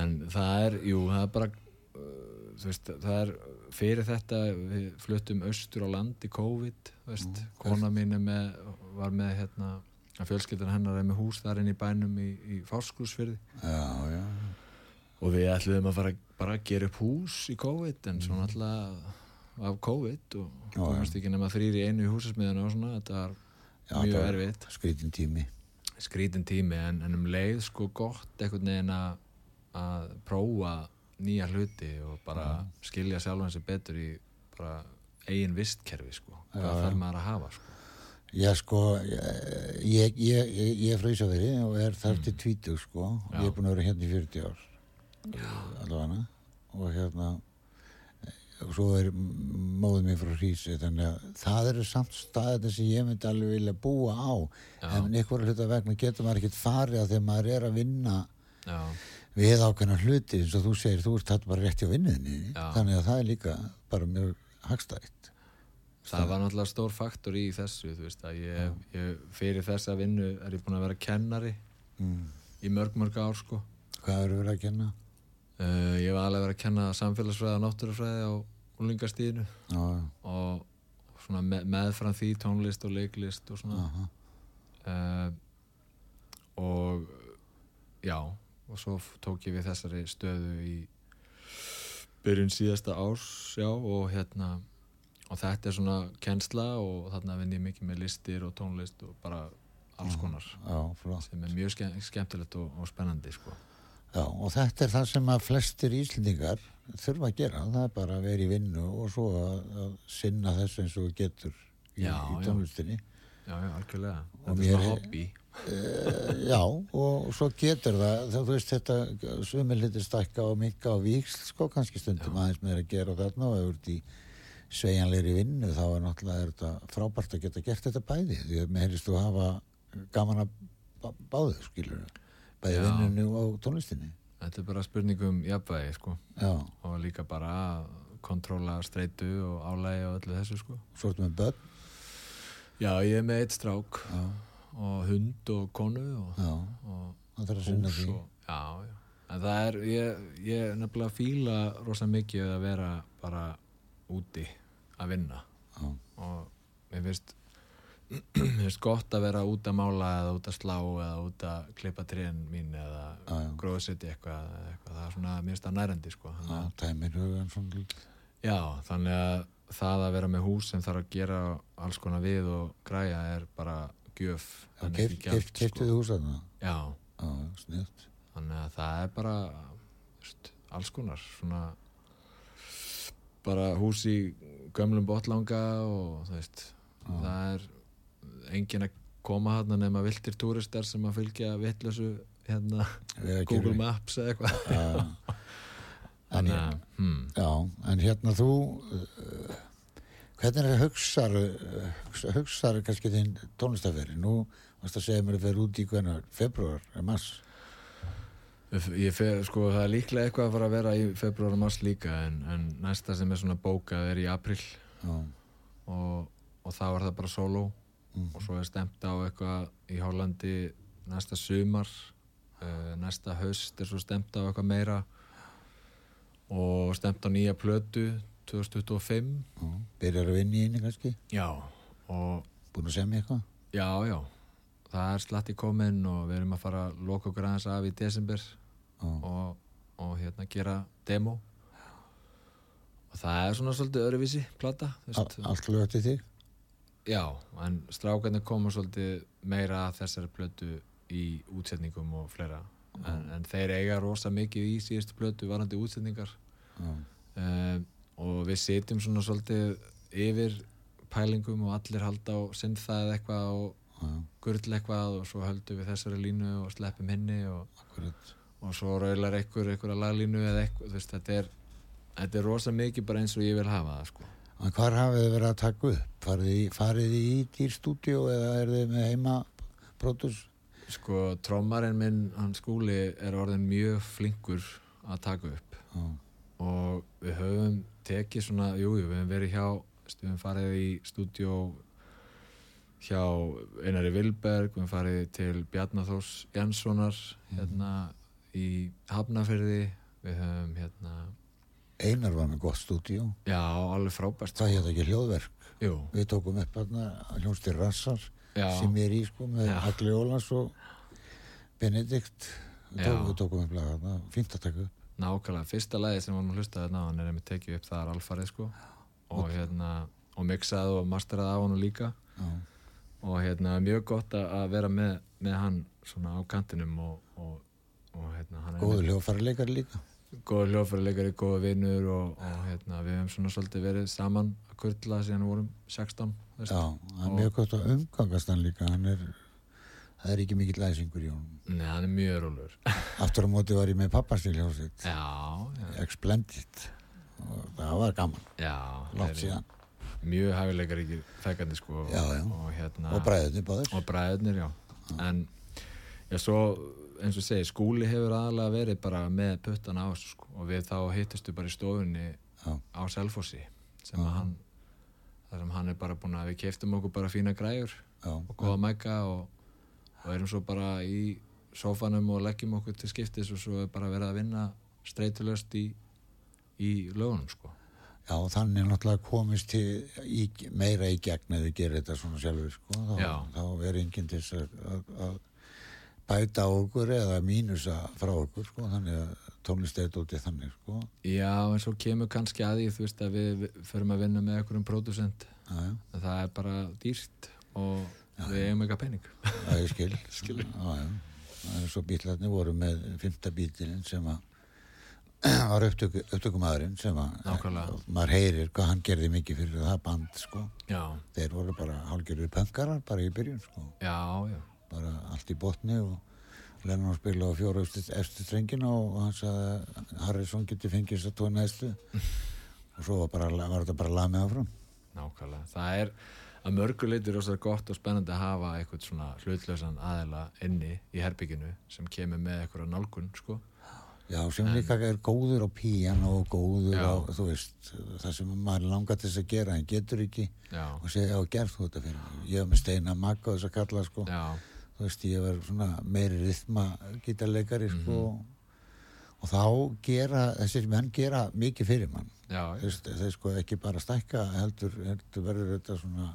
en það er, jú, það er bara uh, þú veist, það er fyrir þetta, við fluttum austur á land í COVID, þú veist kona mín með, var með hérna, að fjölskyldan hennar er með hús þar inn í bænum í, í Fárskursfyrði já, já. og við ætluðum að fara bara að gera upp hús í COVID en svo náttúrulega af COVID og Mm. Já, komast ekki nema þrýr í einu í húsasmiðinu og svona, þetta var Já, mjög erfitt. Skrítin tími. skrítin tími en, en um leið sko gott einhvern veginn að að prófa nýja hluti og bara skilja sjálfan sig betur í bara eigin vistkerfi sko. Hvað Já, þarf maður að hafa sko Já, sko, ég, ég, ég, ég er frá Ísafiri og er þar til tvítug, sko. Já. Ég er búin að vera hérna í 40 ár. Allavega. Og hérna, og svo er móðum mér frá Hrísi, þannig að það eru samt staðið sem ég myndi alveg vilja búa á. Já. En einhverja hluta vegna getur maður ekkert farið að þegar maður er að vinna já, við ákveðna hluti, eins og þú segir, þú ert þetta bara rétt hjá vinnuðinni. Já. Þannig að það er líka bara mjög hagstætt. Það var náttúrulega stór faktor í þessu veist að ég, ég fyrir þessa vinnu er ég búin að vera kennari Mm. í mörg mörg ár sko. Hvað eru verið að kenna? uh, ég var alveg verið að kenna samfélagsfræði og náttúrufræði á úlingastíðinu Já, og svona með, meðfram því tónlist og leiklist og svona. Uh, og já og svo tók ég við þessari stöðu í byrjun síðasta árs já og hérna og þetta er svona kennsla og þarna vinn ég mikið með listir og tónlist og bara alls konar Já, flott. sem er mjög ske skemmtilegt og, og spennandi sko. Já, og þetta er það sem að flestir íslendingar þurfa að gera, það er bara að vera í vinnu og svo að, að sinna þessu eins og getur í, Já, í já. tónlistinni. já, já, algjörlega Og þetta er mér svona er- hobby Uh, já, og svo getur það, þú veist þetta, sumir hlutir stækka og minka og víksl, sko, kannski stundum aðeins með að gera þarna og ef þú sveigjanleiri vinnu, þá er náttúrulega er þetta frábært að geta gert þetta bæði, því að með heyrist þú hafa gaman að bá- báðu, skilur bæði Já. vinnunni og tónlistinni. þetta er bara spurningum jafnvægi sko. Já, og líka bara að kontróla streitu og álægi og öllu þessu sko. svo ertu með börn, Já, ég er með eitt strák já, og hund og konu og, og að hús og, já, já. En það er, ég, ég nefnilega að fíla rosa mikið að vera bara úti að vinna Já. og mér finnst mér finnst gott að vera út að mála eða út að slá eða út að klippa trén mín eða Já, já. gróðsetja eitthvað, eitthvað það er svona, mér finnst það nærandi sko. Þannig Já, að-. Já, þannig að það að vera með hús sem þarf að gera alls konar við og græja er bara gjöf Já, gjald, sko. Hús þarna? Já, Já, sniðt. þannig að það er bara veist, alls konar svona bara hús í gömlum botlanga og veist það er engin að koma hann nema viltir túristar sem að fylgja vitlösu hérna. Google Maps eða eitthvað Já. En, hmm, en hérna þú uh, Hvernig er hugsar, hugsar, hugsar kannski þinn tónlistaferi? Nú varst að segja mér að vera út í hvernig februar, mars. Ég fer, sko, það er líklega eitthvað að fara að vera í februar og mars líka en, en næsta sem er svona bókað er í april og, og þá er það bara solo og svo er stemt á eitthvað í Hollandi næsta sumar. Uh, næsta haust er svo stemt á eitthvað meira. Og stemt á nýja plötu 2025 já. Byrjar að vinna í henni kannski? Já og Búin að semja eitthvað? já, já það er slatti komin og við erum að fara að loka okkur aðeins af í desember og, og hérna gera demo. Og það er svona svolítið Al, veist. allt lög til þig? Já, en strákarnir koma svolítið meira að þessari plötu í útsetningum og fleira. En, en þeir eiga rosa mikið í síðustu plötu varandi útsetningar. Um, og við sitjum svona svolítið yfir pælingum og allir halda á sinnþað eða eitthvað og gurl eitthvað og svo höldum við þessari línu og sleppum henni og, og svo raular einhver einhverja laglínu eða eitthvað, veist, þetta er þetta er rosa mikið bara eins og ég vil hafa það sko. En hvar hafið þið verið að taka upp? Farið farið þið í dýrstúdíu eða er þið með heima pródús? sko, trommarinn minn, hann skúli er orðin mjög flinkur að taka upp Já, og við höfum tekið svona, jú, jú, við höfum verið hjá við höfum farið í stúdíó hjá Einari Vilberg, við farið til Bjarnaþós Janssonar hérna í Hafnafyrði við höfum hérna Einar var með gott stúdíu. já, alveg frábært Það hétt ekki hljóðverk. jú, Við tókum upp hérna hljónstir Rassar já, sem ég er í sko með Já. Agli Ólans og Benedikt. Við tókum, við tókum upp laga þarna, fínt að taka upp. nákvæmlega, fyrsta lagi sem varum að hlusta þarna hann er einmitt tekið upp það er alfarið sko og hérna, og mixað og masterað á hann líka Já. Og hérna mjög gott að vera með, með hann svona á kantinum og, og, og hérna hann er Góður hljóðfærileikar líka. góður hljóðfærileikari, góður vinnur og, og hérna við hefum svona svolítið verið saman að kurla síðan við vorum 16 þú veist. Já, það er mjög gott að umgangast hann líka. Hann er, það er ekki mikill læsingur í honum. Nei, hann er mjög rólur Aftur á móti var ég með pappastil hljóðsitt. Já, já, Explendid. Og það var gaman. já Látt síðan. Mjög hæfileikar ekki fekkandi sko Já, já. og hérna Og bræðinni báðir. og bræðurnir, já en já, svo eins og segi, skúli hefur aðalega verið bara með puttan á sko og við þá hittustu bara í stofunni Já. á Selfossi sem að hann þar sem hann er bara búin að við keftum okkur bara fína græjur Já. og góða mæka og, og erum svo bara í sófanum og leggjum okkur til skiptis og svo er bara verið að vinna streytulöst í, í lögunum sko Já, þannig náttúrulega komist til í, meira í gegn eða gerir þetta svona sjálfur, sko. Þá, Já. þá er enginn til að, bæta á okkur eða mínusa frá okkur, sko. Þannig að tónlist er dótið þannig, sko. Já, en svo kemur kannski að því þú veist að við, við förum að vinna með pródusent Já, já, en það er bara dýrt og við eigum eitthvað pening það er skil. skil. Já, já. Það er svo bílarnir voru með fymta bítilinn sem að var upptöku, upptökumæðurinn sem að maður heyrir hvað hann gerði mikið fyrir það band, sko. Já, Þeir voru bara hálgjörður pöngarar bara í byrjun, sko. já, já. Bara allt í botni og Lennon spila á fjóra eftir, strengina og hann sagði að Harrison geti fengið þess að tóna eftir og svo var, bara, var þetta bara lamið áfram. Nákvæmlega, það er að mörgu leitur rosalega gott og spennandi að hafa eitthvað svona hlutlausan aðela inni í herbygginu sem kemur með eitthvað nálgun, sko Já, sem líka er góður á píano og góður á, þú veist, það sem maður langar til þess að gera, hann getur ekki Já, og segja, já, gerð þú þetta fyrir mig. Ég hef með steina magga þess að kalla, sko. já, Þú veist, ég var svona meiri rithma gítarleikari, sko. Og þá gera, þessir menn gera mikið fyrir mann. Þú veist, þeir sko ekki bara stækka heldur, heldur verður þetta svona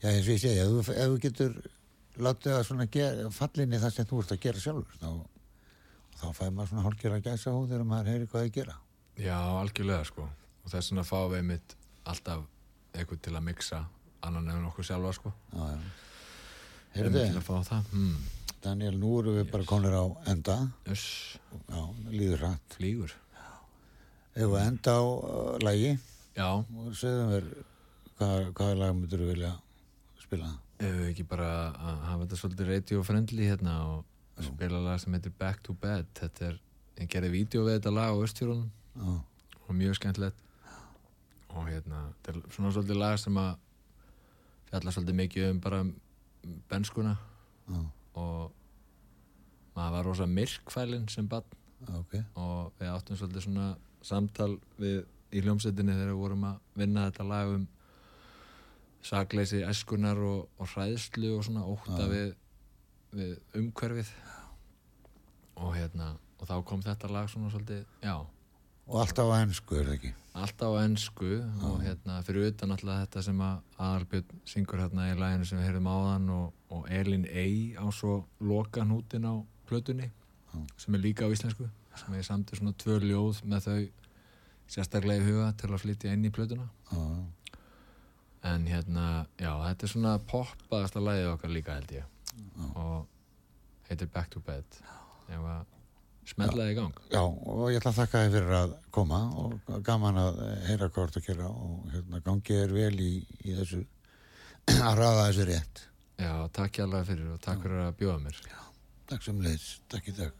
já eins og ég segi, ef þú, getur látið að svona gera, fallin í það sem þú ert að gera sjálfur þá, þá fæði maður svona hálfgjör að gæsa hú þegar maður heyri hvað þið gera. Já, algjörlega, sko. Og þess vegna fáum við mitt alltaf eitthvað til að mixa annan en okkur sjálfa, sko. Já, já. Heyrðu, að hmm, Daniel, nú erum við bara konur á enda. Öss, já, líður hratt. Flýgur. Ef við enda á uh, lagi? Já, og segðum við hvað, hvaða lag myndur við vilja spila? Ef við ekki bara að hafa þetta svolítið radio friendly hérna og spila lag sem heitir Back to Bed þetta er, ég gerði vídeo við þetta lag á Östfjörunum já, og mjög skemmtilegt. Og hérna, þetta er svona svolítið lag sem að fjalla svolítið mikið um bara benskuna Já. og maður var rosa myrkfælinn sem barn. Ok, og við áttum svolítið svona samtal við í hljómsveitinni þegar við vorum að vinna þetta lag um sakleysi eskunar og, og hræðslu og svona ótta við, við umhverfið og hérna og þá kom þetta lag svona svolítið já, og alltaf á ennsku er það ekki? Alltaf á ennsku og hérna fyrir utan alltaf þetta sem að Aðalbjörn syngur hérna í laginu sem við heyrðum áðan og, og Elin Ey á svo loka hnútin á plötunni sem er líka á íslensku sem ég samti svona tvö ljóð með þau sérstaklega í huga til að flytja inn í plötuna. Já, en hérna, já, þetta er svona poppaðasta lagið okkar líka held ég og heitir Back to Bed. Ég var smellaði í gang. Já, og ég ætla að þakka þér fyrir að koma og gaman að heyra hvort að gera og hérna gangið er vel í, í þessu að ræða þessu rétt. já, takk ég alveg fyrir og takk fyrir að bjóða mér. Takk sem leiðis, takk í dag.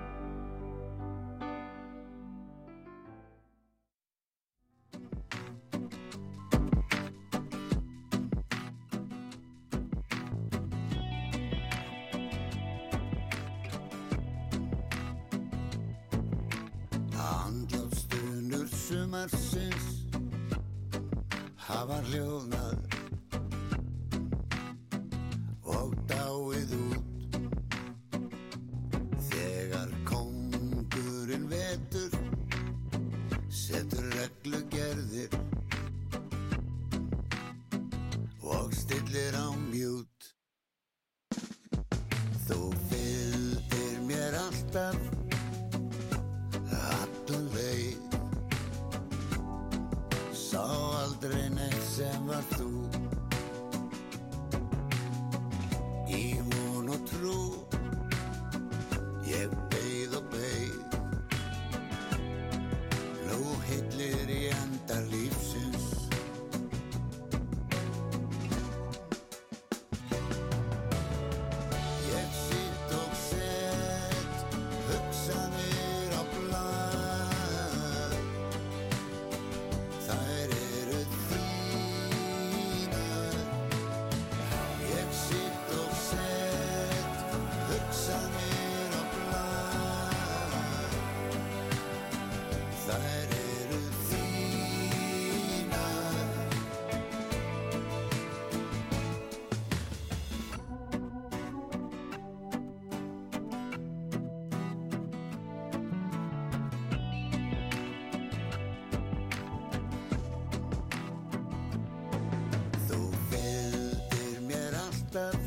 the